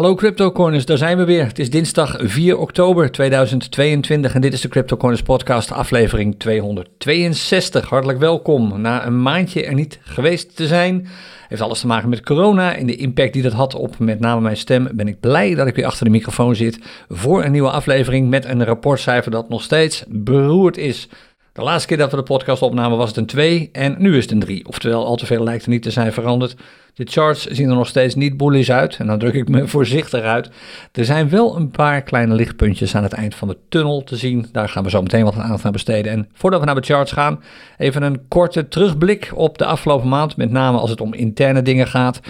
Hallo CryptoCorners, daar zijn we weer. Het is dinsdag 4 oktober 2022 en dit is de CryptoCorners podcast aflevering 262. Hartelijk welkom. Na een maandje er niet geweest te zijn, heeft alles te maken met corona en de impact die dat had op met name mijn stem, ben ik blij dat ik weer achter de microfoon zit voor een nieuwe aflevering met een rapportcijfer dat nog steeds beroerd is. De laatste keer dat we de podcast opnamen was het een 2 en nu is het een 3. Oftewel, al te veel lijkt er niet te zijn veranderd. De charts zien er nog steeds niet bullish uit en dan druk ik me voorzichtig uit. Er zijn wel een paar kleine lichtpuntjes aan het eind van de tunnel te zien. Daar gaan we zo meteen wat aandacht aan besteden. En voordat we naar de charts gaan, even een korte terugblik op de afgelopen maand, met name als het om interne dingen gaat.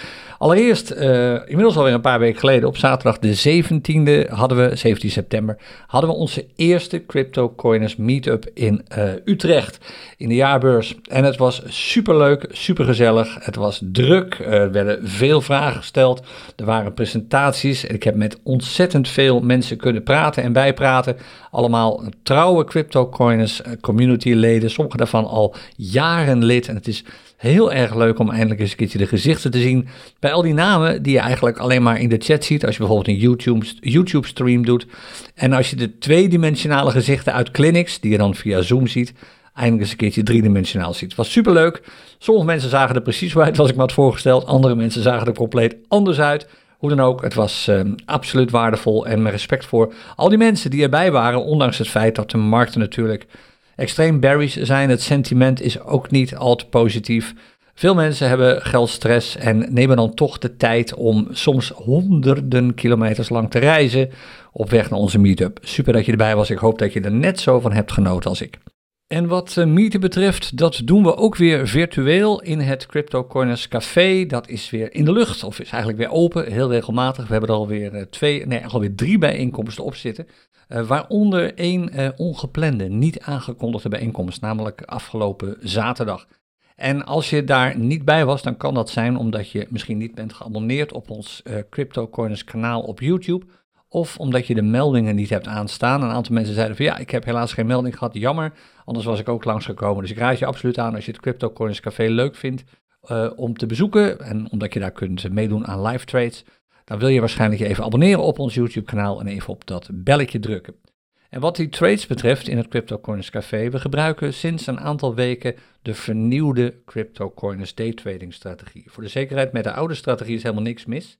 Allereerst, uh, inmiddels alweer een paar weken geleden, op zaterdag de 17e hadden we, 17 september, hadden we onze eerste CryptoCoiners meetup in uh, Utrecht, in de jaarbeurs. En het was superleuk, supergezellig, het was druk, uh, er werden veel vragen gesteld, er waren presentaties en ik heb met ontzettend veel mensen kunnen praten en bijpraten. Allemaal trouwe CryptoCoiners community leden, sommige daarvan al jaren lid en het is heel erg leuk om eindelijk eens een keertje de gezichten te zien bij al die namen die je eigenlijk alleen maar in de chat ziet. Als je bijvoorbeeld een YouTube, YouTube stream doet. En als je de tweedimensionale gezichten uit clinics, die je dan via Zoom ziet, eindelijk eens een keertje driedimensionaal ziet. Het was superleuk. Sommige mensen zagen er precies uit als ik me had voorgesteld. Andere mensen zagen er compleet anders uit. Hoe dan ook, het was uh, absoluut waardevol en met respect voor al die mensen die erbij waren, ondanks het feit dat de markten natuurlijk extreem bearish zijn. Het sentiment is ook niet al te positief. Veel mensen hebben geldstress en nemen dan toch de tijd om soms honderden kilometers lang te reizen op weg naar onze meetup. Super dat je erbij was. Ik hoop dat je er net zo van hebt genoten als ik. En wat uh, meeten betreft, dat doen we ook weer virtueel in het Crypto Corners Café. Dat is weer in de lucht, of is eigenlijk weer open, heel regelmatig. We hebben er alweer uh, twee, nee, alweer drie bijeenkomsten op zitten. Uh, waaronder één ongeplande, niet aangekondigde bijeenkomst, namelijk afgelopen zaterdag. En als je daar niet bij was, dan kan dat zijn omdat je misschien niet bent geabonneerd op ons Crypto Corners kanaal op YouTube of omdat je de meldingen niet hebt aanstaan. Een aantal mensen zeiden van ja, ik heb helaas geen melding gehad, jammer. Anders was ik ook langsgekomen. Dus ik raad je absoluut aan als je het Crypto Coins Café leuk vindt uh, om te bezoeken. En omdat je daar kunt meedoen aan live trades. Dan wil je waarschijnlijk je even abonneren op ons YouTube kanaal en even op dat belletje drukken. En wat die trades betreft in het Crypto Coins Café, we gebruiken sinds een aantal weken de vernieuwde Crypto Coins Trading strategie. Voor de zekerheid, met de oude strategie is helemaal niks mis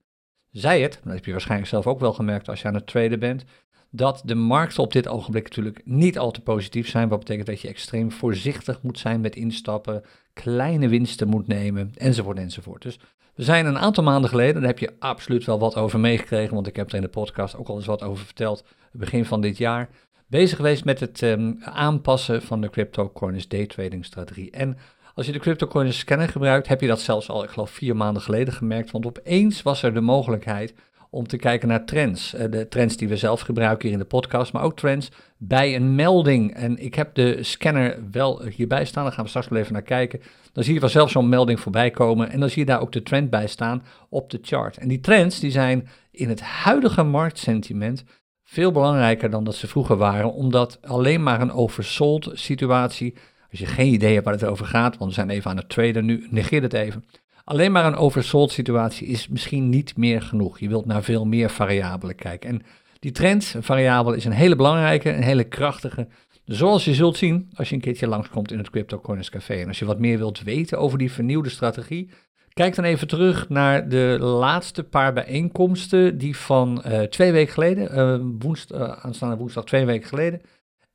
zij het, dat heb je waarschijnlijk zelf ook wel gemerkt als je aan het traden bent, dat de markten op dit ogenblik natuurlijk niet al te positief zijn. Wat betekent dat je extreem voorzichtig moet zijn met instappen, kleine winsten moet nemen, enzovoort, enzovoort. Dus we zijn een aantal maanden geleden, daar heb je absoluut wel wat over meegekregen, want ik heb er in de podcast ook al eens wat over verteld, begin van dit jaar, bezig geweest met het um, aanpassen van de cryptocurrency day trading strategie. En als je de CryptoCoin scanner gebruikt, heb je dat zelfs al, ik geloof, vier maanden geleden gemerkt. Want opeens was er de mogelijkheid om te kijken naar trends. Eh, de trends die we zelf gebruiken hier in de podcast, maar ook trends bij een melding. En ik heb de scanner wel hierbij staan, daar gaan we straks wel even naar kijken. Dan zie je vanzelf zo'n melding voorbij komen en dan zie je daar ook de trend bij staan op de chart. En die trends die zijn in het huidige marktsentiment veel belangrijker dan dat ze vroeger waren, omdat alleen maar een oversold situatie als je geen idee hebt waar het over gaat, want we zijn even aan het traden nu, negeer het even. Alleen maar een oversold situatie is misschien niet meer genoeg. Je wilt naar veel meer variabelen kijken. En die trendvariabel is een hele belangrijke, een hele krachtige. Zoals je zult zien als je een keertje langskomt in het Crypto Coins Café. En als je wat meer wilt weten over die vernieuwde strategie, kijk dan even terug naar de laatste paar bijeenkomsten die van uh, twee weken geleden, uh, woensd, uh, aanstaande woensdag twee weken geleden,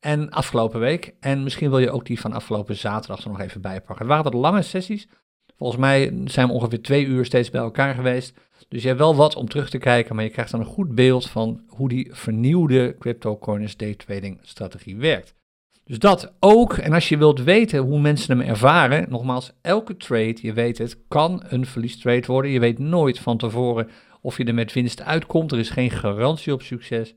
en afgelopen week. En misschien wil je ook die van afgelopen zaterdag er nog even bijpakken. Het waren wat lange sessies. Volgens mij zijn we ongeveer twee uur steeds bij elkaar geweest. Dus je hebt wel wat om terug te kijken, maar je krijgt dan een goed beeld van hoe die vernieuwde cryptocurrency day trading strategie werkt. Dus dat ook. En als je wilt weten hoe mensen hem ervaren, nogmaals, elke trade, je weet het, kan een verliestrade worden. Je weet nooit van tevoren of je er met winst uitkomt. Er is geen garantie op succes.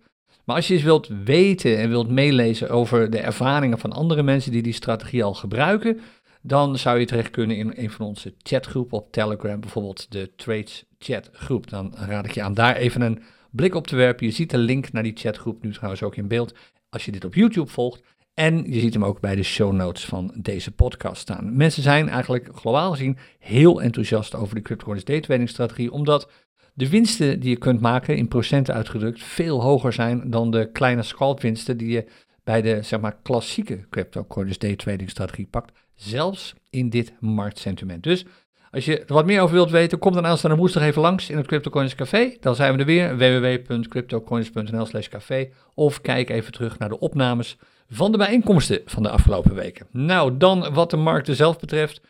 Maar als je eens wilt weten en wilt meelezen over de ervaringen van andere mensen die die strategie al gebruiken, dan zou je terecht kunnen in een van onze chatgroepen op Telegram, bijvoorbeeld de Trades chatgroep. Dan raad ik je aan daar even een blik op te werpen. Je ziet de link naar die chatgroep nu trouwens ook in beeld als je dit op YouTube volgt. En je ziet hem ook bij de show notes van deze podcast staan. Mensen zijn eigenlijk globaal gezien heel enthousiast over de cryptocurrency day trading strategie, omdat de winsten die je kunt maken, in procenten uitgedrukt, veel hoger zijn dan de kleine scalpwinsten die je bij de zeg maar, klassieke cryptocurrency day trading strategie pakt. Zelfs in dit marktsentiment. Dus als je er wat meer over wilt weten, kom dan aanstaande woensdag even langs in het CryptoCoins Café. Dan zijn we er weer, www.cryptocoins.nl slash café. Of kijk even terug naar de opnames van de bijeenkomsten van de afgelopen weken. Nou, dan wat de markten zelf betreft.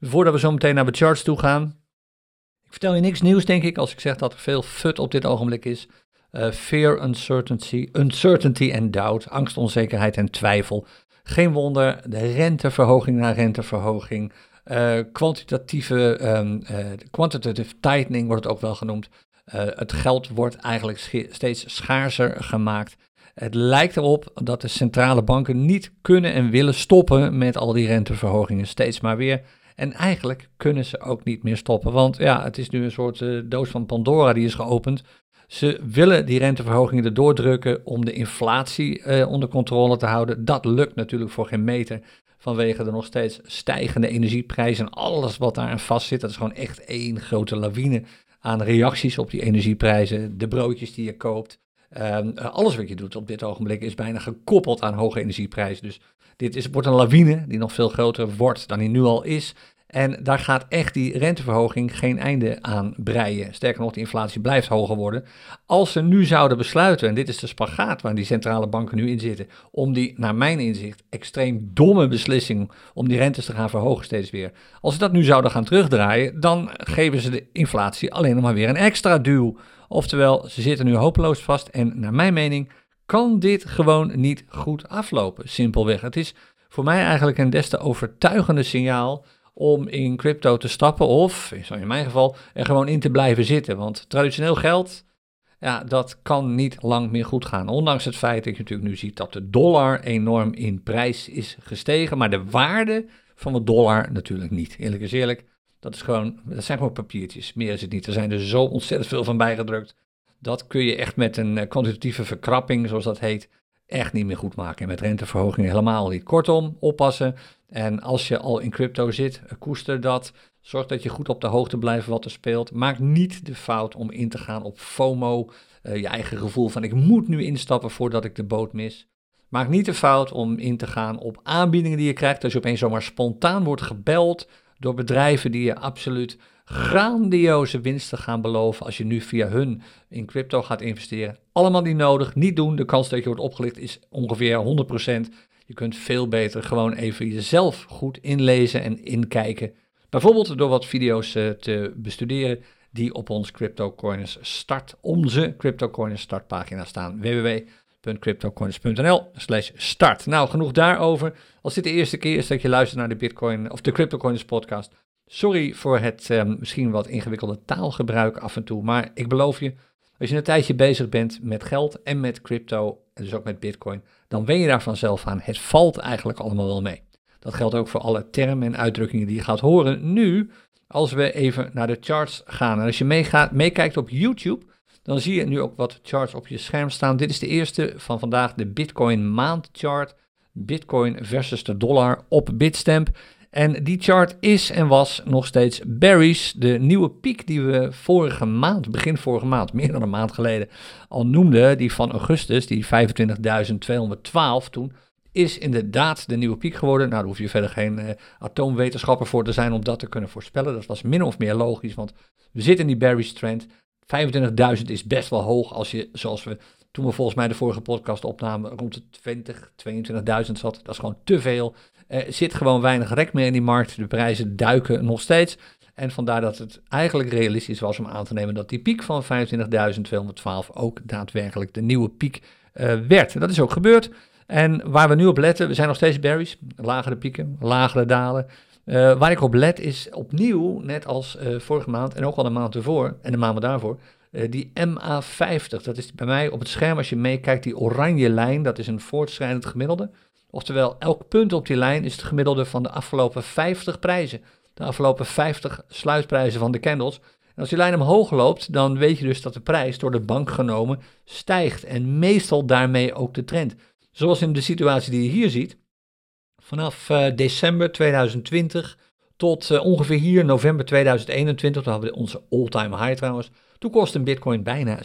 Voordat we zo meteen naar de charts toe gaan. Ik vertel je niks nieuws, denk ik, als ik zeg dat er veel fut op dit ogenblik is. Uh, fear, uncertainty, uncertainty en doubt, angst, onzekerheid en twijfel. Geen wonder, de renteverhoging na renteverhoging. Uh, kwantitatieve, um, uh, quantitative tightening wordt het ook wel genoemd. het geld wordt eigenlijk steeds schaarser gemaakt. Het lijkt erop dat de centrale banken niet kunnen en willen stoppen met al die renteverhogingen steeds maar weer. En eigenlijk kunnen ze ook niet meer stoppen, want ja, het is nu een soort uh, doos van Pandora die is geopend. Ze willen die renteverhogingen erdoor drukken om de inflatie uh, onder controle te houden. Dat lukt natuurlijk voor geen meter vanwege de nog steeds stijgende energieprijzen en alles wat daaraan vastzit. Dat is gewoon echt één grote lawine aan reacties op die energieprijzen. De broodjes die je koopt, Um, alles wat je doet op dit ogenblik is bijna gekoppeld aan hoge energieprijzen. Dus dit is, wordt een lawine die nog veel groter wordt dan die nu al is. En daar gaat echt die renteverhoging geen einde aan breien. Sterker nog, de inflatie blijft hoger worden. Als ze nu zouden besluiten, en dit is de spagaat waar die centrale banken nu in zitten, om die, naar mijn inzicht, extreem domme beslissing om die rentes te gaan verhogen steeds weer. Als ze dat nu zouden gaan terugdraaien, dan geven ze de inflatie alleen nog maar weer een extra duw. Oftewel, ze zitten nu hopeloos vast en naar mijn mening kan dit gewoon niet goed aflopen. Simpelweg. Het is voor mij eigenlijk een des te overtuigende signaal om in crypto te stappen of, in mijn geval, er gewoon in te blijven zitten. Want traditioneel geld, ja, dat kan niet lang meer goed gaan. Ondanks het feit dat je natuurlijk nu ziet dat de dollar enorm in prijs is gestegen, maar de waarde van de dollar natuurlijk niet. Eerlijk is eerlijk, dat, is gewoon, dat zijn gewoon papiertjes, meer is het niet. Er zijn er zo ontzettend veel van bijgedrukt. Dat kun je echt met een eh, kwantitatieve verkrapping, zoals dat heet, echt niet meer goed maken. En met renteverhogingen helemaal niet. Kortom, oppassen. En als je al in crypto zit, eh, koester dat. Zorg dat je goed op de hoogte blijft wat er speelt. Maak niet de fout om in te gaan op FOMO. Uh, je eigen gevoel van ik moet nu instappen voordat ik de boot mis. Maak niet de fout om in te gaan op aanbiedingen die je krijgt. Als je opeens zomaar spontaan wordt gebeld door bedrijven die je absoluut grandioze winsten gaan beloven als je nu via hun in crypto gaat investeren. Allemaal niet nodig, niet doen. De kans dat je wordt opgelicht is ongeveer 100%. Je kunt veel beter gewoon even jezelf goed inlezen en inkijken. Bijvoorbeeld door wat video's uh, te bestuderen die op ons CryptoCoiners start, onze CryptoCoiners startpagina staan. www.cryptocoiners.nl slash start. Nou, genoeg daarover. Als dit de eerste keer is dat je luistert naar de Bitcoin of de CryptoCoiners podcast, sorry voor het um, misschien wat ingewikkelde taalgebruik af en toe, maar ik beloof je, als je een tijdje bezig bent met geld en met crypto, en dus ook met Bitcoin, dan wen je daar vanzelf aan. Het valt eigenlijk allemaal wel mee. Dat geldt ook voor alle termen en uitdrukkingen die je gaat horen nu, als we even naar de charts gaan. En als je meegaat, meekijkt op YouTube, dan zie je nu ook wat charts op je scherm staan. Dit is de eerste van vandaag, de Bitcoin maandchart. Bitcoin versus de dollar op Bitstamp. En die chart is en was nog steeds bearish. De nieuwe piek die we vorige maand, begin vorige maand, meer dan een maand geleden, al noemden, die van augustus, die 25.212 toen, is inderdaad de nieuwe piek geworden. Nou, daar hoef je verder geen uh, atoomwetenschapper voor te zijn om dat te kunnen voorspellen. Dat was min of meer logisch, want we zitten in die bearish trend. 25.000 is best wel hoog als je, zoals we toen we volgens mij de vorige podcast opnamen, rond de 20, 22.000 zat. Dat is gewoon te veel. Er zit gewoon weinig rek meer in die markt. De prijzen duiken nog steeds. En vandaar dat het eigenlijk realistisch was om aan te nemen dat die piek van 25.212 ook daadwerkelijk de nieuwe piek uh, werd. Dat is ook gebeurd. En waar we nu op letten, we zijn nog steeds berries, lagere pieken, lagere dalen. Uh, waar ik op let is opnieuw, net als uh, vorige maand en ook al de maand ervoor en de maanden daarvoor, die MA50. Dat is bij mij op het scherm, als je meekijkt, die oranje lijn, dat is een voortschrijdend gemiddelde. Oftewel, elk punt op die lijn is het gemiddelde van de afgelopen 50 prijzen. De afgelopen 50 sluitprijzen van de candles. En als die lijn omhoog loopt, dan weet je dus dat de prijs door de bank genomen stijgt. En meestal daarmee ook de trend. Zoals in de situatie die je hier ziet. Vanaf uh, december 2020 Tot uh, ongeveer hier november 2021, toen hadden we onze all-time high trouwens. Toen kostte een bitcoin bijna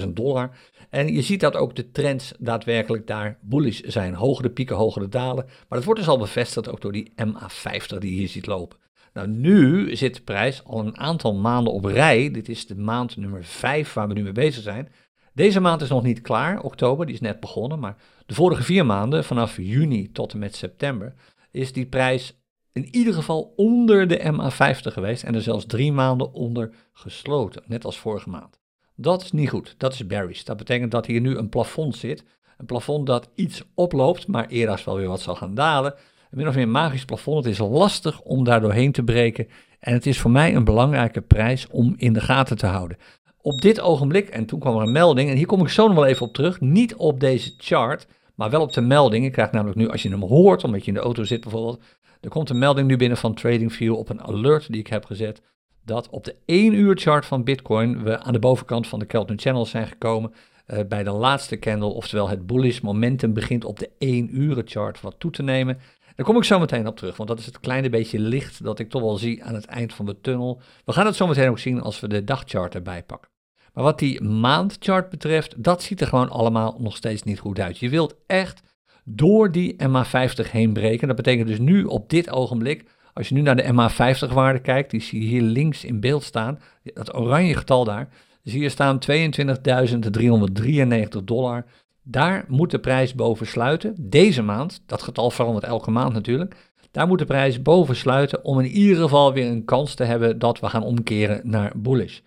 70.000 dollar. En je ziet dat ook de trends daadwerkelijk daar bullish zijn. Hogere pieken, hogere dalen. Maar dat wordt dus al bevestigd ook door die MA50 die je hier ziet lopen. Nou, nu zit de prijs al een aantal maanden op rij. Dit is de maand nummer 5 waar we nu mee bezig zijn. Deze maand is nog niet klaar, oktober, die is net begonnen. Maar de vorige vier maanden, vanaf juni tot en met september, is die prijs in ieder geval onder de MA50 geweest en er zelfs drie maanden onder gesloten, net als vorige maand. Dat is niet goed, dat is bearish. Dat betekent dat hier nu een plafond zit, een plafond dat iets oploopt, maar eerder wel weer wat zal gaan dalen. Een min of meer magisch plafond, het is lastig om daar doorheen te breken en het is voor mij een belangrijke prijs om in de gaten te houden. Op dit ogenblik, en toen kwam er een melding, en hier kom ik zo nog wel even op terug, niet op deze chart, maar wel op de melding. Je krijgt namelijk nu, als je hem hoort, omdat je in de auto zit bijvoorbeeld, er komt een melding nu binnen van TradingView op een alert die ik heb gezet. Dat op de 1 uur chart van Bitcoin we aan de bovenkant van de Keltner Channel zijn gekomen. Uh, bij de laatste candle, oftewel het bullish momentum begint op de 1 uur chart wat toe te nemen. Daar kom ik zo meteen op terug, want dat is het kleine beetje licht dat ik toch wel zie aan het eind van de tunnel. We gaan het zo meteen ook zien als we de dagchart erbij pakken. Maar wat die maandchart betreft, dat ziet er gewoon allemaal nog steeds niet goed uit. Je wilt echt door die MA50 heen breken. Dat betekent dus nu op dit ogenblik, als je nu naar de MA50 waarde kijkt, die zie je hier links in beeld staan, dat oranje getal daar, zie je staan 22.393 dollar. Daar moet de prijs boven sluiten. Deze maand, dat getal verandert elke maand natuurlijk. Daar moet de prijs boven sluiten om in ieder geval weer een kans te hebben dat we gaan omkeren naar bullish.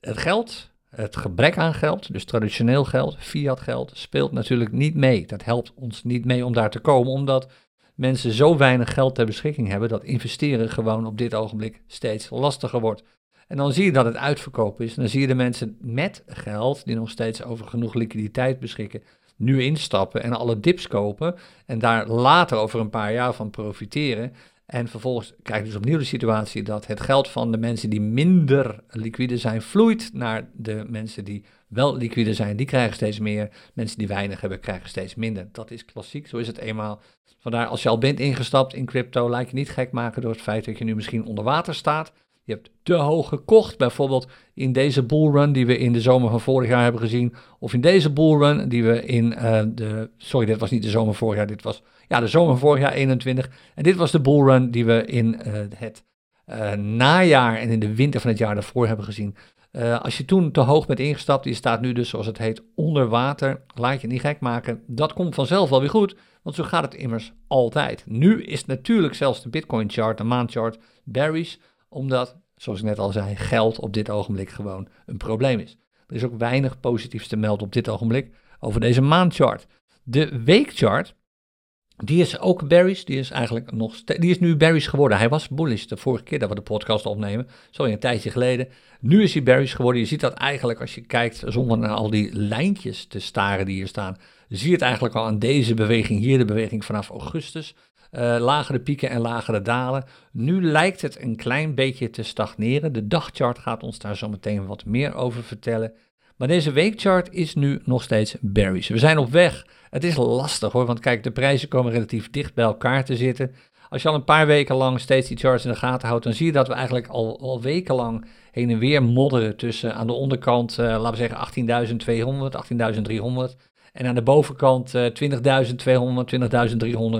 Het geld het gebrek aan geld, dus traditioneel geld, fiat geld, speelt natuurlijk niet mee. Dat helpt ons niet mee om daar te komen, omdat mensen zo weinig geld ter beschikking hebben dat investeren gewoon op dit ogenblik steeds lastiger wordt. En dan zie je dat het uitverkopen is. Dan zie je de mensen met geld, die nog steeds over genoeg liquiditeit beschikken, nu instappen en alle dips kopen. En daar later over een paar jaar van profiteren. En vervolgens krijg je dus opnieuw de situatie dat het geld van de mensen die minder liquide zijn, vloeit naar de mensen die wel liquide zijn. Die krijgen steeds meer. Mensen die weinig hebben, krijgen steeds minder. Dat is klassiek, zo is het eenmaal. Vandaar als je al bent ingestapt in crypto, laat je niet gek maken door het feit dat je nu misschien onder water staat. Je hebt te hoog gekocht, bijvoorbeeld in deze bullrun die we in de zomer van vorig jaar hebben gezien. Of in deze bullrun die we in uh, de. Sorry, dit was niet de zomer vorig jaar, dit was ja, de zomer vorig jaar 21. En dit was de bullrun die we in uh, het uh, najaar en in de winter van het jaar daarvoor hebben gezien. Als je toen te hoog bent ingestapt, je staat nu dus zoals het heet onder water, laat je niet gek maken. Dat komt vanzelf wel weer goed, want zo gaat het immers altijd. Nu is natuurlijk zelfs de Bitcoin chart, de maandchart, bearish omdat, zoals ik net al zei, geld op dit ogenblik gewoon een probleem is. Er is ook weinig positiefs te melden op dit ogenblik over deze maandchart. De weekchart, die is ook bearish, die is eigenlijk nog die is nu bearish geworden. Hij was bullish de vorige keer dat we de podcast opnemen, zo een tijdje geleden. Nu is hij bearish geworden. Je ziet dat eigenlijk als je kijkt, zonder naar al die lijntjes te staren die hier staan, zie je het eigenlijk al aan deze beweging hier, de beweging vanaf augustus. Uh, lagere pieken en lagere dalen. Nu lijkt het een klein beetje te stagneren. De dagchart gaat ons daar zo meteen wat meer over vertellen. Maar deze weekchart is nu nog steeds bearish. We zijn op weg. Het is lastig hoor, want kijk, de prijzen komen relatief dicht bij elkaar te zitten. Als je al een paar weken lang steeds die charts in de gaten houdt, dan zie je dat we eigenlijk al, al wekenlang heen en weer modderen tussen aan de onderkant, uh, laten we zeggen 18.200, 18.300 en aan de bovenkant uh, 20.200,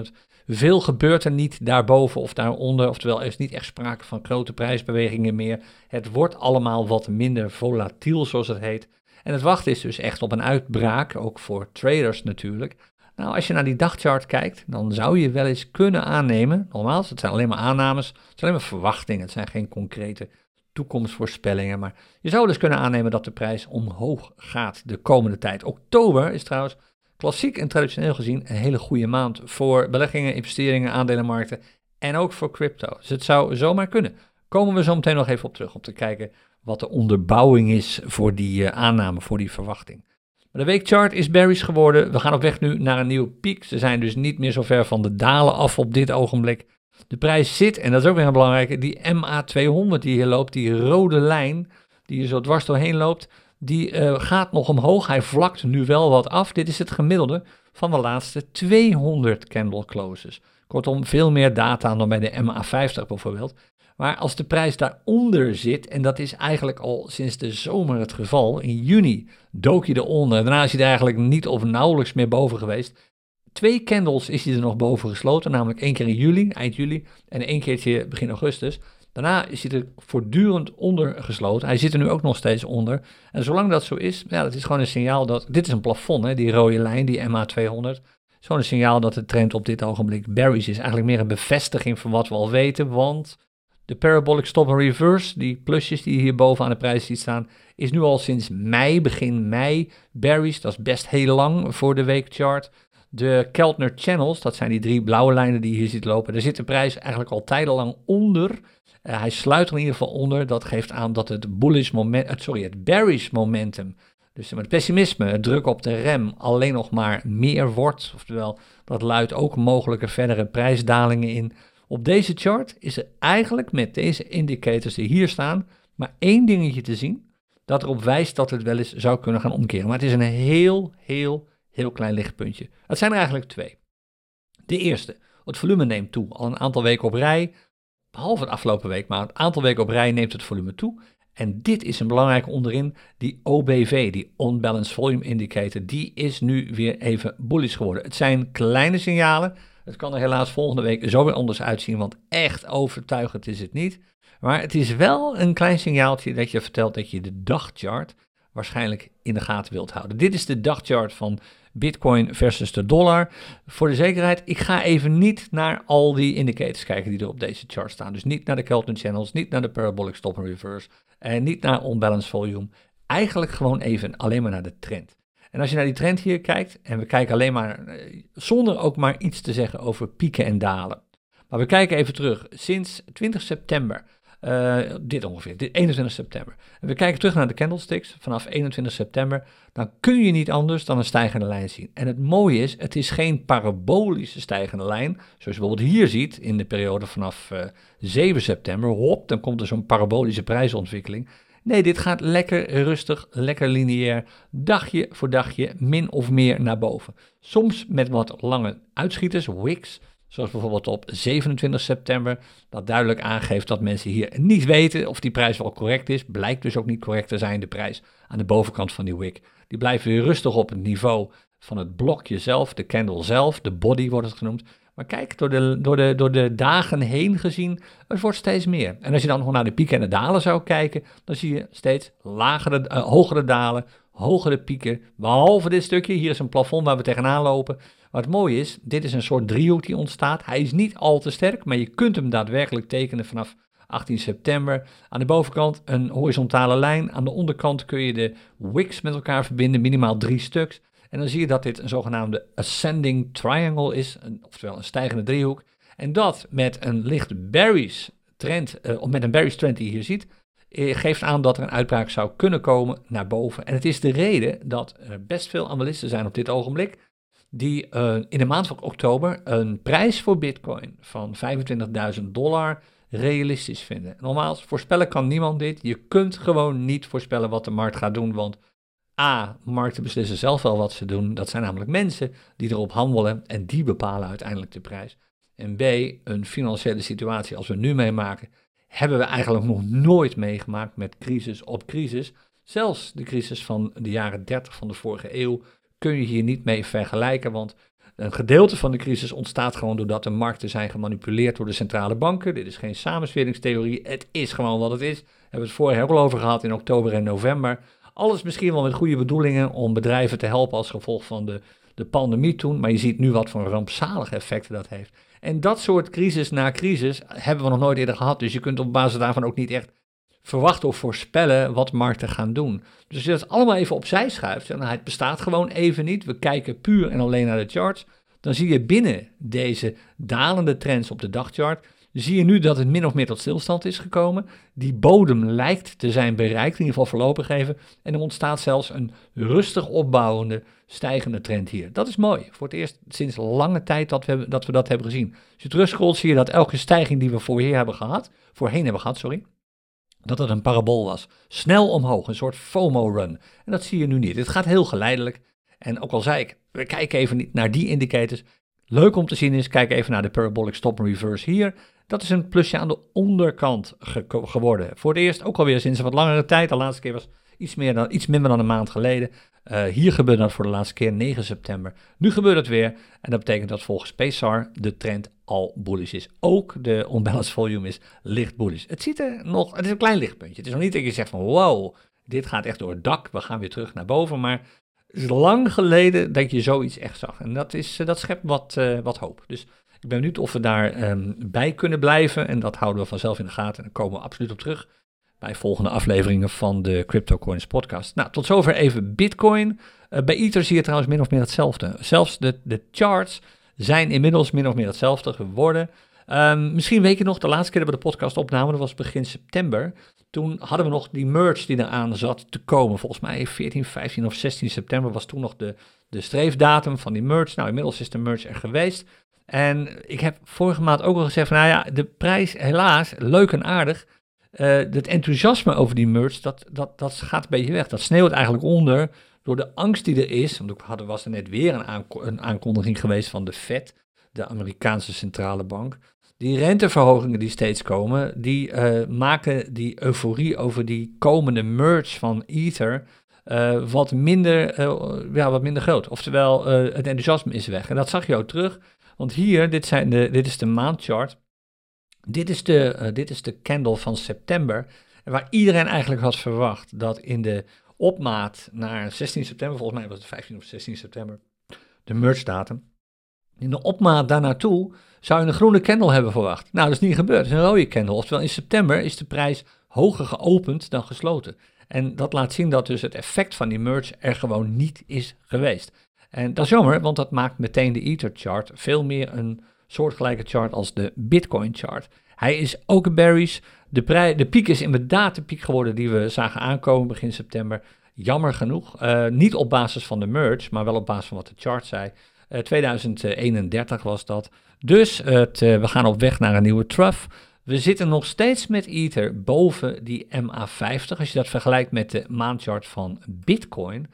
20.300. Veel gebeurt er niet daarboven of daaronder, oftewel er is niet echt sprake van grote prijsbewegingen meer. Het wordt allemaal wat minder volatiel, zoals het heet. En het wachten is dus echt op een uitbraak, ook voor traders natuurlijk. Nou, als je naar die dagchart kijkt, dan zou je wel eens kunnen aannemen, nogmaals, het zijn alleen maar aannames, het zijn alleen maar verwachtingen, het zijn geen concrete toekomstvoorspellingen, maar je zou dus kunnen aannemen dat de prijs omhoog gaat de komende tijd. Oktober is trouwens klassiek en traditioneel gezien een hele goede maand voor beleggingen, investeringen, aandelenmarkten en ook voor crypto. Dus het zou zomaar kunnen. Komen we zo meteen nog even op terug om te kijken wat de onderbouwing is voor die uh, aanname, voor die verwachting. Maar de weekchart is bearish geworden. We gaan op weg nu naar een nieuwe piek. Ze zijn dus niet meer zo ver van de dalen af op dit ogenblik. De prijs zit, en dat is ook weer een belangrijke, die MA200 die hier loopt, die rode lijn die je zo dwars doorheen loopt, die uh, gaat nog omhoog. Hij vlakt nu wel wat af. Dit is het gemiddelde van de laatste 200 candle closes. Kortom, veel meer data dan bij de MA50 bijvoorbeeld. Maar als de prijs daaronder zit, en dat is eigenlijk al sinds de zomer het geval, in juni dook je eronder. Daarna is hij er eigenlijk niet of nauwelijks meer boven geweest. Twee candles is hij er nog boven gesloten, namelijk één keer in juli, eind juli, en één keertje begin augustus. Daarna is hij er voortdurend onder gesloten. Hij zit er nu ook nog steeds onder. En zolang dat zo is, ja, dat is gewoon een signaal dat. Dit is een plafond, hè, die rode lijn, die MA200. Zo'n signaal dat de trend op dit ogenblik berries is. Eigenlijk meer een bevestiging van wat we al weten. Want de parabolic stop and reverse, die plusjes die hier boven aan de prijs ziet staan, is nu al sinds mei, begin mei, berries. Dat is best heel lang voor de weekchart. De Keltner Channels, dat zijn die drie blauwe lijnen die je hier ziet lopen, daar zit de prijs eigenlijk al tijdenlang onder. Uh, hij sluit er in ieder geval onder. Dat geeft aan dat het bullish moment, uh, sorry, het bearish momentum, dus het pessimisme, het druk op de rem, alleen nog maar meer wordt. Oftewel, dat luidt ook mogelijke verdere prijsdalingen in. Op deze chart is er eigenlijk met deze indicators die hier staan, maar één dingetje te zien, dat erop wijst dat het wel eens zou kunnen gaan omkeren. Maar het is een heel, heel, heel klein lichtpuntje. Het zijn er eigenlijk twee. De eerste, het volume neemt toe. Al een aantal weken op rij, behalve de afgelopen week, maar een aantal weken op rij neemt het volume toe. En dit is een belangrijke onderin, die OBV, die Unbalanced Volume Indicator, die is nu weer even bullish geworden. Het zijn kleine signalen, het kan er helaas volgende week zo weer anders uitzien, want echt overtuigend is het niet. Maar het is wel een klein signaaltje dat je vertelt dat je de dagchart waarschijnlijk in de gaten wilt houden. Dit is de dagchart van Bitcoin versus de dollar. Voor de zekerheid, ik ga even niet naar al die indicators kijken die er op deze chart staan. Dus niet naar de Kelton Channels, niet naar de Parabolic Stop and Reverse en niet naar Unbalanced Volume. Eigenlijk gewoon even alleen maar naar de trend. En als je naar die trend hier kijkt, en we kijken alleen maar, eh, zonder ook maar iets te zeggen over pieken en dalen. Maar we kijken even terug. Sinds 20 september uh, dit ongeveer, dit 21 september. En we kijken terug naar de candlesticks vanaf 21 september. Dan kun je niet anders dan een stijgende lijn zien. En het mooie is, het is geen parabolische stijgende lijn. Zoals je bijvoorbeeld hier ziet in de periode vanaf uh, eh, 7 september. Hop, dan komt er zo'n parabolische prijsontwikkeling. Nee, dit gaat lekker rustig, lekker lineair, dagje voor dagje, min of meer naar boven. Soms met wat lange uitschieters, wicks, Zoals bijvoorbeeld op 27 september, dat duidelijk aangeeft dat mensen hier niet weten of die prijs wel correct is. Blijkt dus ook niet correct te zijn, de prijs aan de bovenkant van die wick. Die blijft weer rustig op het niveau van het blokje zelf, de candle zelf, de body wordt het genoemd. Maar kijk, door de, door, de, door de dagen heen gezien, het wordt steeds meer. En als je dan nog naar de pieken en de dalen zou kijken, dan zie je steeds lagere, uh, hogere dalen, hogere pieken. Behalve dit stukje, hier is een plafond waar we tegenaan lopen. Wat mooi is, dit is een soort driehoek die ontstaat. Hij is niet al te sterk, maar je kunt hem daadwerkelijk tekenen vanaf 18 september. Aan de bovenkant een horizontale lijn. Aan de onderkant kun je de wicks met elkaar verbinden, minimaal drie stuks. En dan zie je dat dit een zogenaamde ascending triangle is, oftewel een stijgende driehoek. En dat met een licht berries trend, uh, of met een berries trend die je hier ziet, eh, geeft aan dat er een uitbraak zou kunnen komen naar boven. En het is de reden dat er best veel analisten zijn op dit ogenblik die uh, in de maand van oktober een prijs voor Bitcoin van 25.000 dollar realistisch vinden. Normaal voorspellen kan niemand dit. Je kunt gewoon niet voorspellen wat de markt gaat doen, want A, markten beslissen zelf wel wat ze doen. Dat zijn namelijk mensen die erop handelen en die bepalen uiteindelijk de prijs. En B, een financiële situatie als we nu meemaken, hebben we eigenlijk nog nooit meegemaakt met crisis op crisis. Zelfs de crisis van de jaren 30 van de vorige eeuw kun je hier niet mee vergelijken, want een gedeelte van de crisis ontstaat gewoon doordat de markten zijn gemanipuleerd door de centrale banken. Dit is geen samensweringstheorie, het is gewoon wat het is. We hebben het vorige ook al over gehad in oktober en november. Alles misschien wel met goede bedoelingen om bedrijven te helpen als gevolg van de, de pandemie toen, maar je ziet nu wat voor rampzalige effecten dat heeft. En dat soort crisis na crisis hebben we nog nooit eerder gehad, dus je kunt op basis daarvan ook niet echt verwachten of voorspellen wat markten gaan doen. Dus als je dat allemaal even opzij schuift, en het bestaat gewoon even niet, we kijken puur en alleen naar de charts, dan zie je binnen deze dalende trends op de dagchart, zie je nu dat het min of meer tot stilstand is gekomen. Die bodem lijkt te zijn bereikt, in ieder geval voorlopig even, en er ontstaat zelfs een rustig opbouwende, stijgende trend hier. Dat is mooi, voor het eerst sinds lange tijd dat we, dat, we dat hebben gezien. Als je terugscrollt zie je dat elke stijging die we voorheen hebben gehad, voorheen hebben gehad, sorry, dat het een parabool was. Snel omhoog, een soort FOMO-run. En dat zie je nu niet. Het gaat heel geleidelijk. En ook al zei ik, we kijken even niet naar die indicators. Leuk om te zien is, kijk even naar de parabolic stop and reverse hier. Dat is een plusje aan de onderkant geworden. Voor het eerst ook alweer sinds een wat langere tijd. De laatste keer was iets, meer dan, iets minder dan een maand geleden. Uh, hier gebeurde dat voor de laatste keer 9 september. Nu gebeurt het weer. En dat betekent dat volgens PSAR de trend al bullish is. Ook de unbalanced volume is licht bullish. Het ziet er nog, het is een klein lichtpuntje. Het is nog niet dat je zegt van wow, dit gaat echt door het dak. We gaan weer terug naar boven. Maar het is lang geleden dat je zoiets echt zag. En dat, is, eh, dat schept wat, uh, wat hoop. Dus ik ben benieuwd of we daar um, bij kunnen blijven. En dat houden we vanzelf in de gaten. En daar komen we absoluut op terug bij volgende afleveringen van de CryptoCoins podcast. Nou, tot zover even Bitcoin. Uh, bij Ether zie je trouwens min of meer hetzelfde. Zelfs de, de charts zijn inmiddels min of meer hetzelfde geworden. Um, misschien weet je nog, de laatste keer dat we de podcast opnamen, dat was begin september. Toen hadden we nog die merge die eraan zat te komen. Volgens mij 14, 15 of 16 september was toen nog de, de streefdatum van die merge. Nou, inmiddels is de merge er geweest. En ik heb vorige maand ook al gezegd nou ja, de prijs helaas, leuk en aardig. Uh, het enthousiasme over die merge, dat, dat, dat gaat een beetje weg. Dat sneeuwt eigenlijk onder door de angst die er is. Want er was er net weer een, aankondiging geweest van de Fed, de Amerikaanse centrale bank. Die renteverhogingen die steeds komen, die uh, maken die euforie over die komende merge van Ether uh, wat, minder, ja, wat minder groot. Oftewel, het enthousiasme is weg. En dat zag je ook terug. Want hier, dit, zijn de, dit is de maandchart. Dit is, de, uh, dit is de candle van september. Waar iedereen eigenlijk had verwacht dat in de opmaat naar 16 september, volgens mij was het 15 of 16 september, de merge datum. In de opmaat daarnaartoe zou je een groene candle hebben verwacht. Nou, dat is niet gebeurd. Het is een rode candle. Oftewel, in september is de prijs hoger geopend dan gesloten. En dat laat zien dat dus het effect van die merge er gewoon niet is geweest. En dat is jammer, want dat maakt meteen de Ether chart veel meer een soortgelijke chart als de Bitcoin chart. Hij is ook bearish. De, de piek is inderdaad de piek geworden die we zagen aankomen begin september. Jammer genoeg. Uh, niet op basis van de merge, maar wel op basis van wat de chart zei. Uh, eh, 2031 was dat. Dus het, uh, we gaan op weg naar een nieuwe trough. We zitten nog steeds met Ether boven die MA50. Als je dat vergelijkt met de maandchart van Bitcoin,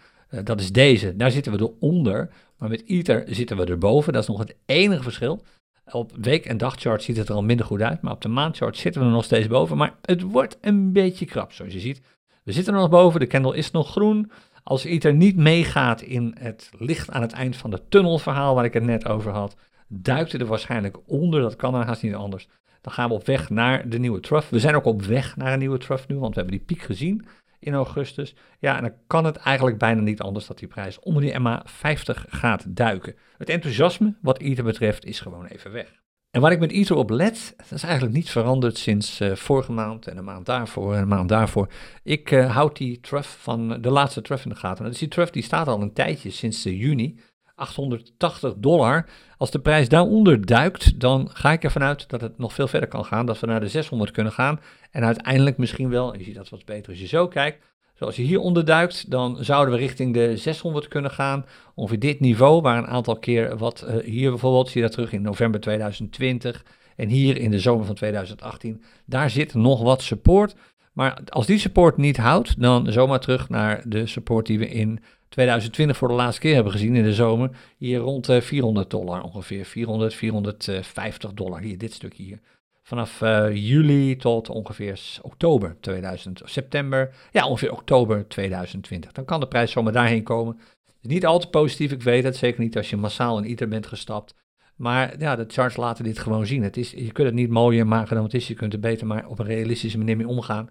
dat is deze. Daar zitten we eronder. Maar met Ether zitten we erboven. Dat is nog het enige verschil. Op week- en dagchart ziet het er al minder goed uit, maar op de maandchart zitten we er nog steeds boven. Maar het wordt een beetje krap, zoals je ziet. We zitten er nog boven, de candle is nog groen. Als ITER niet meegaat in het licht aan het eind van de tunnelverhaal waar ik het net over had, duikt het er waarschijnlijk onder. Dat kan dan haast niet anders. Dan gaan we op weg naar de nieuwe trough. We zijn ook op weg naar een nieuwe trough nu, want we hebben die piek gezien in augustus. Ja, en dan kan het eigenlijk bijna niet anders dat die prijs onder die MA50 gaat duiken. Het enthousiasme wat Ether betreft is gewoon even weg. En waar ik met Ether op let, dat is eigenlijk niet veranderd sinds uh, vorige maand en een maand daarvoor en een maand daarvoor. Ik uh, houd die trough van de laatste trough in de gaten. Dus die trough die staat al een tijdje, sinds uh, juni. 880 dollar. Als de prijs daaronder duikt, dan ga ik ervan uit dat het nog veel verder kan gaan. Dat we naar de 600 kunnen gaan. En uiteindelijk misschien wel, je ziet dat wat beter als je zo kijkt. Zoals je hieronder duikt, dan zouden we richting de 600 kunnen gaan. Ongeveer dit niveau, waar een aantal keer wat uh, hier bijvoorbeeld, zie je dat terug in november 2020. En hier in de zomer van 2018. Daar zit nog wat support. Maar als die support niet houdt, dan zomaar terug naar de support die we in 2020 voor de laatste keer hebben gezien in de zomer. Hier rond 400 eh, dollar ongeveer. 400, 450 dollar. Hier, dit stukje hier. Vanaf uh, juli tot ongeveer oktober 2000, september, ja ongeveer oktober 2020. Dan kan de prijs zomaar daarheen komen. niet al te positief, ik weet het. Zeker niet als je massaal in Ether bent gestapt. Maar ja, de charts laten dit gewoon zien. Het is, je kunt het niet mooier maken dan het is. Je kunt er beter maar op een realistische manier mee omgaan.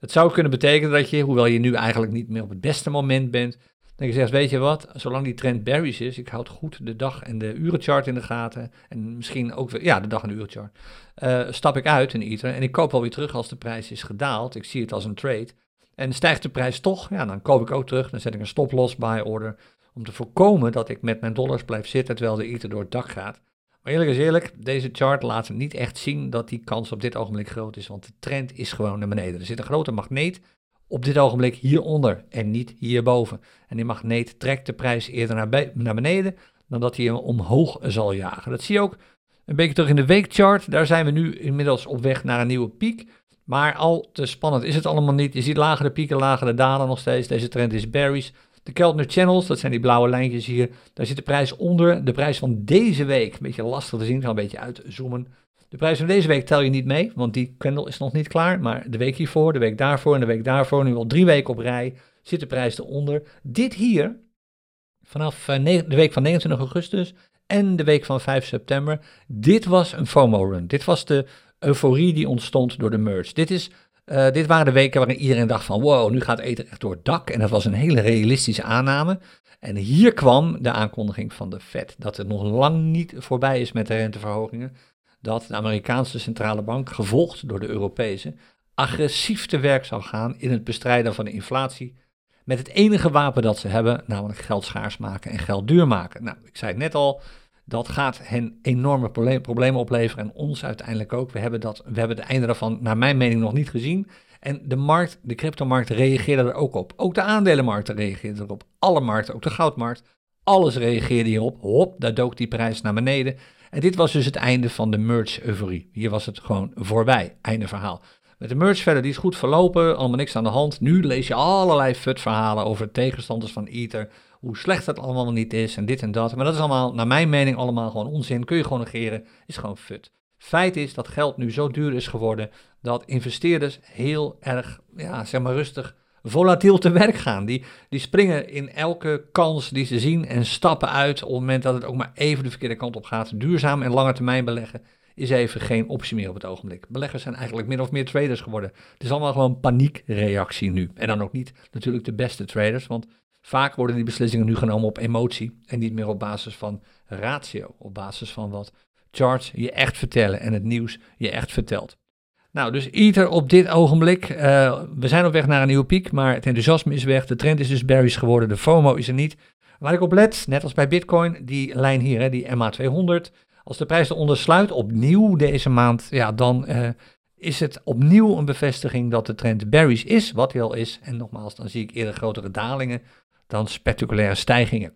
Het zou kunnen betekenen dat je, hoewel je nu eigenlijk niet meer op het beste moment bent, dat je zegt, weet je wat, zolang die trend bearish is, ik houd goed de dag- en de urenchart in de gaten, en misschien ook, ja, de dag- en de urenchart, uh, stap ik uit in Ether en ik koop wel weer terug als de prijs is gedaald. Ik zie het als een trade. En stijgt de prijs toch, ja, dan koop ik ook terug, dan zet ik een stop-loss buy order, om te voorkomen dat ik met mijn dollars blijf zitten terwijl de Ether door het dak gaat. Maar eerlijk is eerlijk, deze chart laat niet echt zien dat die kans op dit ogenblik groot is, want de trend is gewoon naar beneden. Er zit een grote magneet op dit ogenblik hieronder en niet hierboven. En die magneet trekt de prijs eerder naar, naar beneden dan dat hij hem omhoog zal jagen. Dat zie je ook een beetje terug in de weekchart. Daar zijn we nu inmiddels op weg naar een nieuwe piek. Maar al te spannend is het allemaal niet. Je ziet lagere pieken, lagere dalen nog steeds. Deze trend is berries. De Keltner Channels, dat zijn die blauwe lijntjes hier. Daar zit de prijs onder. De prijs van deze week, een beetje lastig te zien, ik een beetje uitzoomen. De prijs van deze week tel je niet mee, want die candle is nog niet klaar. Maar de week hiervoor, de week daarvoor en de week daarvoor, nu al drie weken op rij, zit de prijs eronder. Dit hier, vanaf eh, de week van 29 augustus en de week van 5 september, dit was een FOMO-run. Dit was de euforie die ontstond door de merge. Dit, is, uh, dit waren de weken waarin iedereen dacht van wow, nu gaat eten echt door het dak. En dat was een hele realistische aanname. En hier kwam de aankondiging van de Fed dat het nog lang niet voorbij is met de renteverhogingen. Dat de Amerikaanse centrale bank, gevolgd door de Europese, agressief te werk zou gaan in het bestrijden van de inflatie. Met het enige wapen dat ze hebben, namelijk geld schaars maken en geld duur maken. Nou, ik zei het net al, dat gaat hen enorme problemen opleveren en ons uiteindelijk ook. We hebben, dat, we hebben het einde daarvan, naar mijn mening, nog niet gezien. En de markt, de cryptomarkt reageerde er ook op. Ook de aandelenmarkten reageerden erop. Alle markten, ook de goudmarkt. Alles reageerde hierop. Hop, daar dook die prijs naar beneden. En dit was dus het einde van de merge-euforie. Hier was het gewoon voorbij. Einde verhaal. Met de merge verder, die is goed verlopen. Allemaal niks aan de hand. Nu lees je allerlei fut-verhalen over tegenstanders van Ether hoe slecht het allemaal niet is en dit en dat. Maar dat is allemaal, naar mijn mening, allemaal gewoon onzin. Kun je gewoon negeren, is gewoon fut. Feit is dat geld nu zo duur is geworden dat investeerders heel erg, ja, zeg maar rustig, volatiel te werk gaan. Die, die springen in elke kans die ze zien en stappen uit op het moment dat het ook maar even de verkeerde kant op gaat. Duurzaam en lange termijn beleggen is even geen optie meer op het ogenblik. Beleggers zijn eigenlijk min of meer traders geworden. Het is allemaal gewoon paniekreactie nu. En dan ook niet natuurlijk de beste traders, want Vaak worden die beslissingen nu genomen op emotie en niet meer op basis van ratio, op basis van wat charts je echt vertellen en het nieuws je echt vertelt. Nou, dus Ether op dit ogenblik. Uh, we zijn op weg naar een nieuwe piek, maar het enthousiasme is weg. De trend is dus bearish geworden, de FOMO is er niet. Waar ik op let, net als bij Bitcoin, die lijn hier, hè, die MA200. Als de prijs eronder sluit, opnieuw deze maand, ja, dan uh, is het opnieuw een bevestiging dat de trend bearish is, wat hij al is. En nogmaals, dan zie ik eerder grotere dalingen dan spectaculaire stijgingen.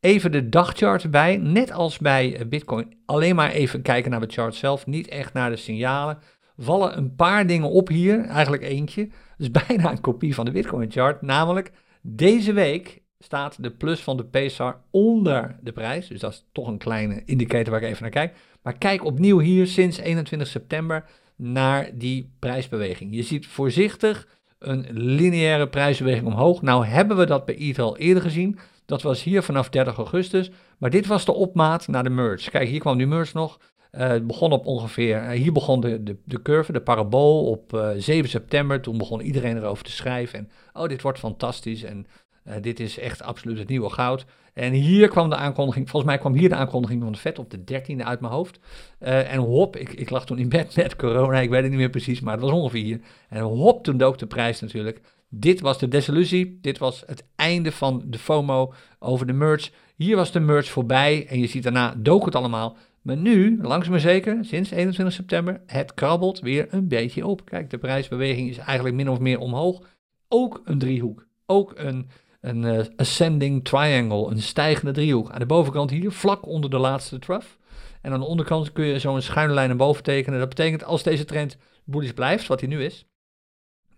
Even de dagchart erbij, net als bij eh, Bitcoin. Alleen maar even kijken naar de chart zelf, niet echt naar de signalen. Vallen een paar dingen op hier, eigenlijk eentje. Dus bijna een kopie van de Bitcoin chart. Namelijk, deze week staat de plus van de PSAR onder de prijs. Dus dat is toch een kleine indicator waar ik even naar kijk. Maar kijk opnieuw hier sinds 21 september naar die prijsbeweging. Je ziet voorzichtig een lineaire prijsbeweging omhoog. Nou hebben we dat bij al eerder gezien. Dat was hier vanaf 30 augustus. Maar dit was de opmaat naar de merge. Kijk, hier kwam die merge nog. Het begon op ongeveer, uh, hier begon de, de, curve, de parabool op uh, eh, 7 september. Toen begon iedereen erover te schrijven. En oh, dit wordt fantastisch. En dit is echt absoluut het nieuwe goud. En hier kwam de aankondiging, volgens mij kwam hier de aankondiging van de vet op de 13e uit mijn hoofd. Uh, en hop, ik, ik lag toen in bed met corona, ik weet het niet meer precies, maar het was ongeveer hier. En hop, toen dook de prijs natuurlijk. Dit was de desillusie, dit was het einde van de FOMO over de merge. Hier was de merge voorbij en je ziet daarna dook het allemaal. Maar nu, langzaam maar zeker, sinds 21 september, het krabbelt weer een beetje op. Kijk, de prijsbeweging is eigenlijk min of meer omhoog. Ook een driehoek, ook een een uh, ascending triangle, een stijgende driehoek. Aan de bovenkant hier, vlak onder de laatste trough. En aan de onderkant kun je zo'n schuine lijn naar boven tekenen. Dat betekent als deze trend bullish blijft, wat hij nu is,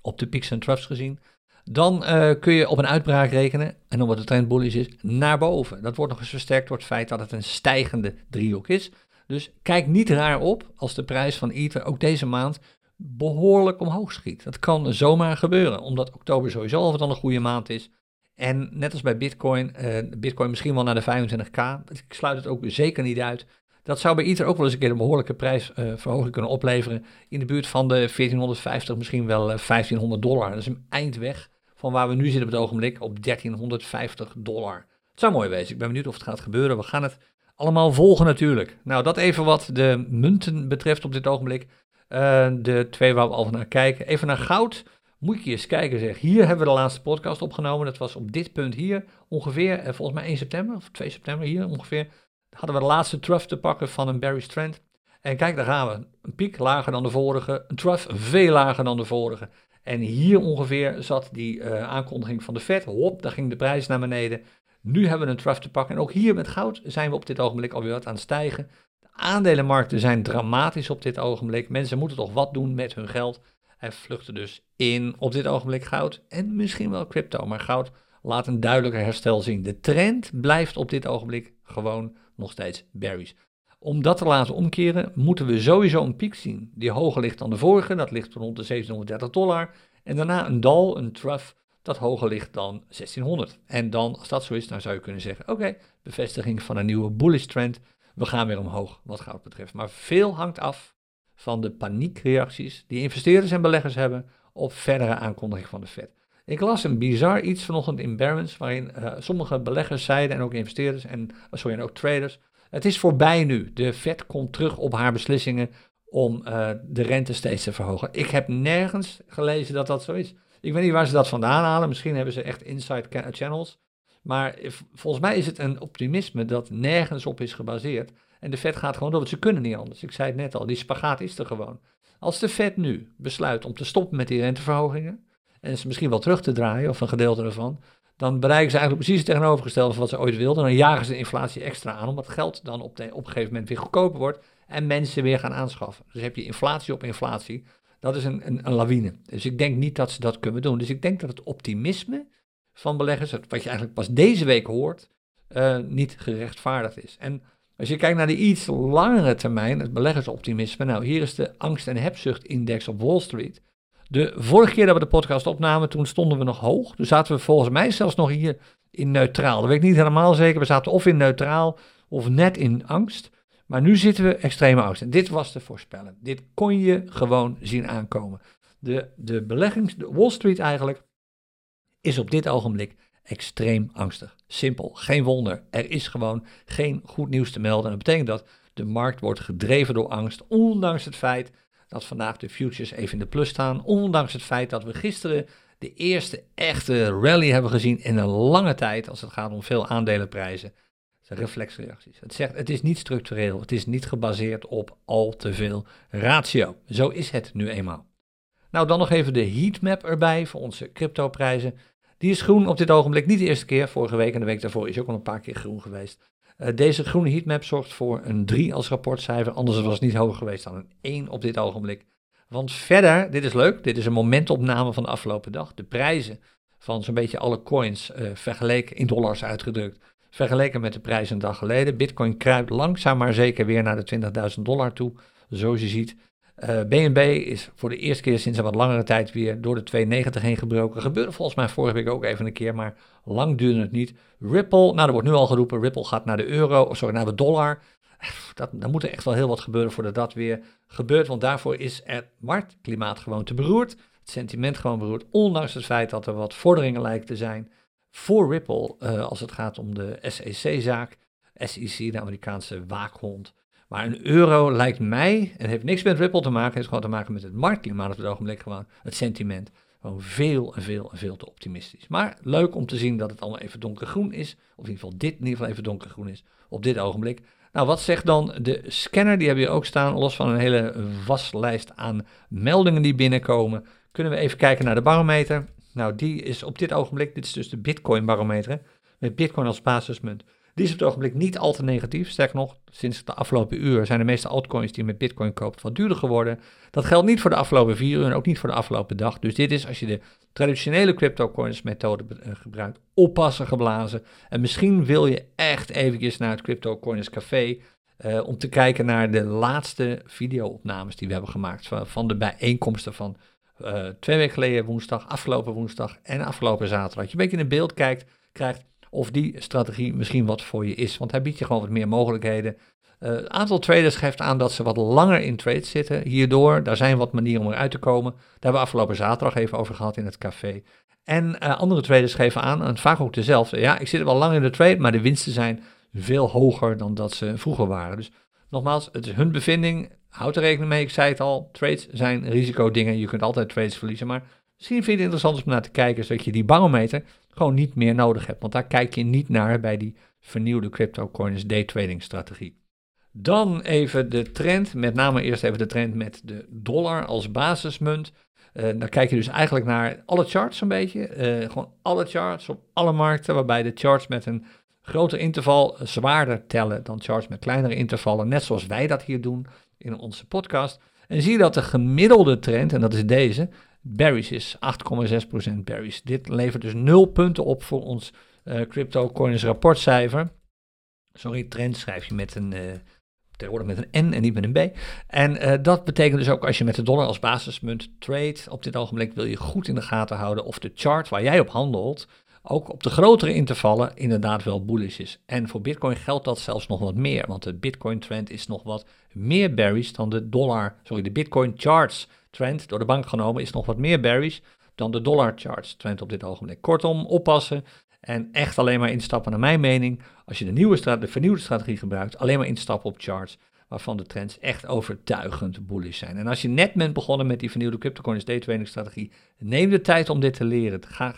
op de peaks en troughs gezien, dan uh, kun je op een uitbraak rekenen. En omdat de trend bullish is, naar boven. Dat wordt nog eens versterkt door het feit dat het een stijgende driehoek is. Dus kijk niet raar op als de prijs van Ether ook deze maand behoorlijk omhoog schiet. Dat kan zomaar gebeuren, omdat oktober sowieso al wat een goede maand is. En net als bij Bitcoin, uh, Bitcoin misschien wel naar de 25k. Ik sluit het ook zeker niet uit. Dat zou bij Ether ook wel eens een keer een behoorlijke prijsverhoging kunnen opleveren. In de buurt van de 1450, misschien wel 1500 eh, dollar. Dat is een eind weg van waar we nu zitten op het ogenblik op 1350 dollar. Het zou mooi wezen. Ik ben benieuwd of het gaat gebeuren. We gaan het allemaal volgen natuurlijk. Nou, dat even wat de munten betreft op dit ogenblik. Uh, de twee waar we al naar kijken. Even naar goud. Moet je eens kijken zeg. Hier hebben we de laatste podcast opgenomen. Dat was op dit punt hier ongeveer, eh, volgens mij 1 september of 2 september hier ongeveer. Hadden we de laatste trough te pakken van een Barry's Trend. En kijk, daar gaan we. Een piek lager dan de vorige. Een trough veel lager dan de vorige. En hier ongeveer zat die uh, aankondiging van de Fed. Hop, daar ging de prijs naar beneden. Nu hebben we een trough te pakken. En ook hier met goud zijn we op dit ogenblik alweer wat aan het stijgen. De aandelenmarkten zijn dramatisch op dit ogenblik. Mensen moeten toch wat doen met hun geld. Hij vluchtte dus in op dit ogenblik goud en misschien wel crypto, maar goud laat een duidelijker herstel zien. De trend blijft op dit ogenblik gewoon nog steeds berries. Om dat te laten omkeren, moeten we sowieso een piek zien die hoger ligt dan de vorige. Dat ligt rond de 1730 dollar. En daarna een dal, een trough, dat hoger ligt dan 1600. En dan, als dat zo is, dan zou je kunnen zeggen: oké, bevestiging van een nieuwe bullish trend. We gaan weer omhoog wat goud betreft. Maar veel hangt af van de paniekreacties die investeerders en beleggers hebben op verdere aankondiging van de Fed. Ik las een bizar iets vanochtend in Barron's, waarin uh, sommige beleggers zeiden, en ook investeerders en, sorry, en ook traders, het is voorbij nu. De Fed komt terug op haar beslissingen om uh, de rente steeds te verhogen. Ik heb nergens gelezen dat dat zo is. Ik weet niet waar ze dat vandaan halen. Misschien hebben ze echt inside channels. Maar volgens mij is het een optimisme dat nergens op is gebaseerd. En de Fed gaat gewoon door, want ze kunnen niet anders. Ik zei het net al, die spagaat is er gewoon. Als de Fed nu besluit om te stoppen met die renteverhogingen, en ze misschien wel terug te draaien, of een gedeelte ervan, dan bereiken ze eigenlijk precies het tegenovergestelde van wat ze ooit wilden. Dan jagen ze de inflatie extra aan, omdat geld dan op, op een gegeven moment weer goedkoper wordt en mensen weer gaan aanschaffen. Dus heb je inflatie op inflatie. Dat is een, een, een lawine. Dus ik denk niet dat ze dat kunnen doen. Dus ik denk dat het optimisme van beleggers, wat je eigenlijk pas deze week hoort, uh, niet gerechtvaardigd is. En als je kijkt naar de iets langere termijn, het beleggersoptimisme, nou hier is de angst- en hebzuchtindex op Wall Street. De vorige keer dat we de podcast opnamen, toen stonden we nog hoog. Toen zaten we volgens mij zelfs nog hier in neutraal. Dat weet ik niet helemaal zeker. We zaten of in neutraal of net in angst. Maar nu zitten we extreme angst. En dit was te voorspellen. Dit kon je gewoon zien aankomen. De, de beleggings, de Wall Street eigenlijk, is op dit ogenblik extreem angstig. Simpel, geen wonder. Er is gewoon geen goed nieuws te melden. En dat betekent dat de markt wordt gedreven door angst, ondanks het feit dat vandaag de futures even in de plus staan. Ondanks het feit dat we gisteren de eerste echte rally hebben gezien in een lange tijd als het gaat om veel aandelenprijzen. Het reflexreacties. Het, zegt, het is niet structureel, het is niet gebaseerd op al te veel ratio. Zo is het nu eenmaal. Nou, dan nog even de heatmap erbij voor onze cryptoprijzen. Die is groen op dit ogenblik, niet de eerste keer. Vorige week en de week daarvoor is ook al een paar keer groen geweest. Uh, deze groene heatmap zorgt voor een 3 als rapportcijfer, anders was het niet hoger geweest dan een 1 op dit ogenblik. Want verder, dit is leuk, dit is een momentopname van de afgelopen dag. De prijzen van zo'n beetje alle coins uh, vergeleken in dollars uitgedrukt, vergeleken met de prijzen een dag geleden. Bitcoin kruipt langzaam maar zeker weer naar de 20.000 dollar toe, zoals je ziet. Uh, eh, BNB is voor de eerste keer sinds een wat langere tijd weer door de 2,90 heen gebroken. Gebeurde volgens mij vorige week ook even een keer, maar lang duurde het niet. Ripple, nou er wordt nu al geroepen, Ripple gaat naar de euro, sorry, naar de dollar. Dat, dan moet er echt wel heel wat gebeuren voordat dat weer gebeurt, want daarvoor is het marktklimaat gewoon te beroerd. Het sentiment gewoon beroerd, ondanks het feit dat er wat vorderingen lijken te zijn voor Ripple uh, als het gaat om de SEC-zaak. SEC, de Amerikaanse waakhond. Maar een euro lijkt mij, en heeft niks met Ripple te maken, heeft gewoon te maken met het marktklimaat op het ogenblik, gewoon het sentiment. Gewoon veel en veel en veel te optimistisch. Maar leuk om te zien dat het allemaal even donkergroen is. Of in ieder geval dit in ieder geval even donkergroen is op dit ogenblik. Nou, wat zegt dan de scanner? Die hebben we ook staan, los van een hele waslijst aan meldingen die binnenkomen. Kunnen we even kijken naar de barometer. Nou, die is op dit ogenblik, dit is dus de Bitcoin barometer, met Bitcoin als basismunt. Die is op het ogenblik niet al te negatief. Sterker nog, sinds de afgelopen uur zijn de meeste altcoins die met Bitcoin kopen wat duurder geworden. Dat geldt niet voor de afgelopen vier uur en ook niet voor de afgelopen dag. Dus dit is, als je de traditionele cryptocurrency methode eh, gebruikt, oppassen geblazen. En misschien wil je echt eventjes naar het cryptocurrency café uh, om te kijken naar de laatste video-opnames die we hebben gemaakt van, de bijeenkomsten van uh, twee weken geleden woensdag, afgelopen woensdag en afgelopen zaterdag. Dat je een beetje in beeld kijkt, krijgt of die strategie misschien wat voor je is. Want hij biedt je gewoon wat meer mogelijkheden. Uh, een aantal traders geeft aan dat ze wat langer in trades zitten. Hierdoor, daar zijn wat manieren om eruit te komen. Daar hebben we afgelopen zaterdag even over gehad in het café. En uh, andere traders geven aan, en vaak ook dezelfde. Ja, ik zit wel lang in de trade, maar de winsten zijn veel hoger dan dat ze vroeger waren. Dus nogmaals, het is hun bevinding. Houd er rekening mee, ik zei het al. Trades zijn risicodingen. Je kunt altijd trades verliezen, maar Misschien vind je het interessant om naar te kijken, zodat je die barometer gewoon niet meer nodig hebt. Want daar kijk je niet naar bij die vernieuwde cryptocurrency day trading strategie. Dan even de trend, met name eerst even de trend met de dollar als basismunt. Uh, dan kijk je dus eigenlijk naar alle charts een beetje. Uh, gewoon alle charts op alle markten, waarbij de charts met een groter interval zwaarder tellen dan charts met kleinere intervallen. Net zoals wij dat hier doen in onze podcast. En zie je dat de gemiddelde trend, en dat is deze, berries is 8,6% berries. Dit levert dus 0 punten op voor ons uh, CryptoCoins rapportcijfer. Sorry, trend schrijf je met een, uh, tegenwoordig met een N en niet met een B. En uh, dat betekent dus ook als je met de dollar als basismunt trade, op dit ogenblik wil je goed in de gaten houden of de chart waar jij op handelt, ook op de grotere intervallen inderdaad wel bullish is. En voor Bitcoin geldt dat zelfs nog wat meer, want de Bitcoin trend is nog wat meer bearish dan de dollar, sorry, de Bitcoin charts trend door de bank genomen is nog wat meer bearish dan de dollar charts trend op dit ogenblik. Kortom, oppassen en echt alleen maar instappen naar mijn mening. Als je de, nieuwe de vernieuwde strategie gebruikt, alleen maar instappen op charts waarvan de trends echt overtuigend bullish zijn. En als je net bent begonnen met die vernieuwde CryptoCoins day trading strategie, neem de tijd om dit te leren. Ga,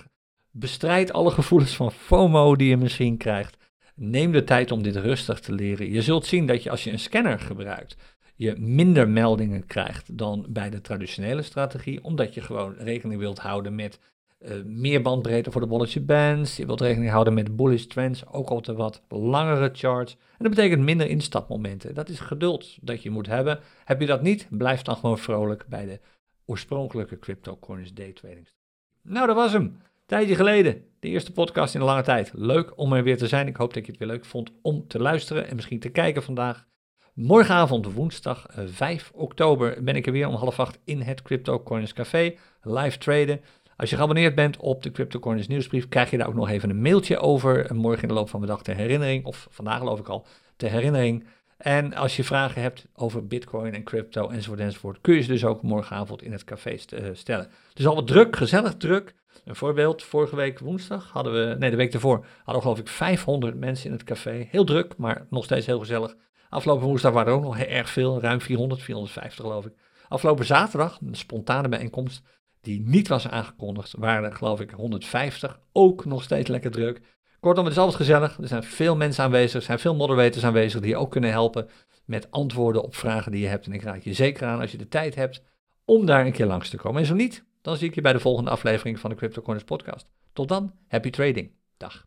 bestrijd alle gevoelens van FOMO die je misschien krijgt. Neem de tijd om dit rustig te leren. Je zult zien dat je als je een scanner gebruikt, je minder meldingen krijgt dan bij de traditionele strategie, omdat je gewoon rekening wilt houden met uh, meer bandbreedte voor de bolletje bands. Je wilt rekening houden met bullish trends, ook op de wat langere charts. En dat betekent minder instapmomenten. Dat is geduld dat je moet hebben. Heb je dat niet, blijf dan gewoon vrolijk bij de oorspronkelijke CryptoCoins day trading. Nou, dat was hem. Tijdje geleden, de eerste podcast in een lange tijd. Leuk om er weer te zijn. Ik hoop dat je het weer leuk vond om te luisteren en misschien te kijken vandaag. Morgenavond, woensdag 5 eh, oktober, ben ik er weer om half acht in het CryptoCoins Café. Live traden. Als je geabonneerd bent op de CryptoCoins nieuwsbrief, krijg je daar ook nog even een mailtje over. Morgen in de loop van de dag ter herinnering, of vandaag geloof ik al, ter herinnering. En als je vragen hebt over Bitcoin en crypto enzovoort enzovoort, kun je ze dus ook morgenavond in het café eh, stellen. Dus al wat druk, gezellig druk. Een voorbeeld, vorige week woensdag hadden we, nee de week ervoor, hadden we geloof ik 500 mensen in het café. Heel druk, maar nog steeds heel gezellig. Afgelopen woensdag waren er ook nog erg veel, ruim 400, 450 geloof ik. Afgelopen zaterdag, een spontane bijeenkomst, die niet was aangekondigd, waren er geloof ik 150. Ook nog steeds lekker druk. Kortom, het is altijd gezellig. Er zijn veel mensen aanwezig, er zijn veel moderators aanwezig die je ook kunnen helpen met antwoorden op vragen die je hebt. En ik raad je zeker aan als je de tijd hebt om daar een keer langs te komen. En zo niet, dan zie ik je bij de volgende aflevering van de Crypto Corners podcast. Tot dan, happy trading. Dag.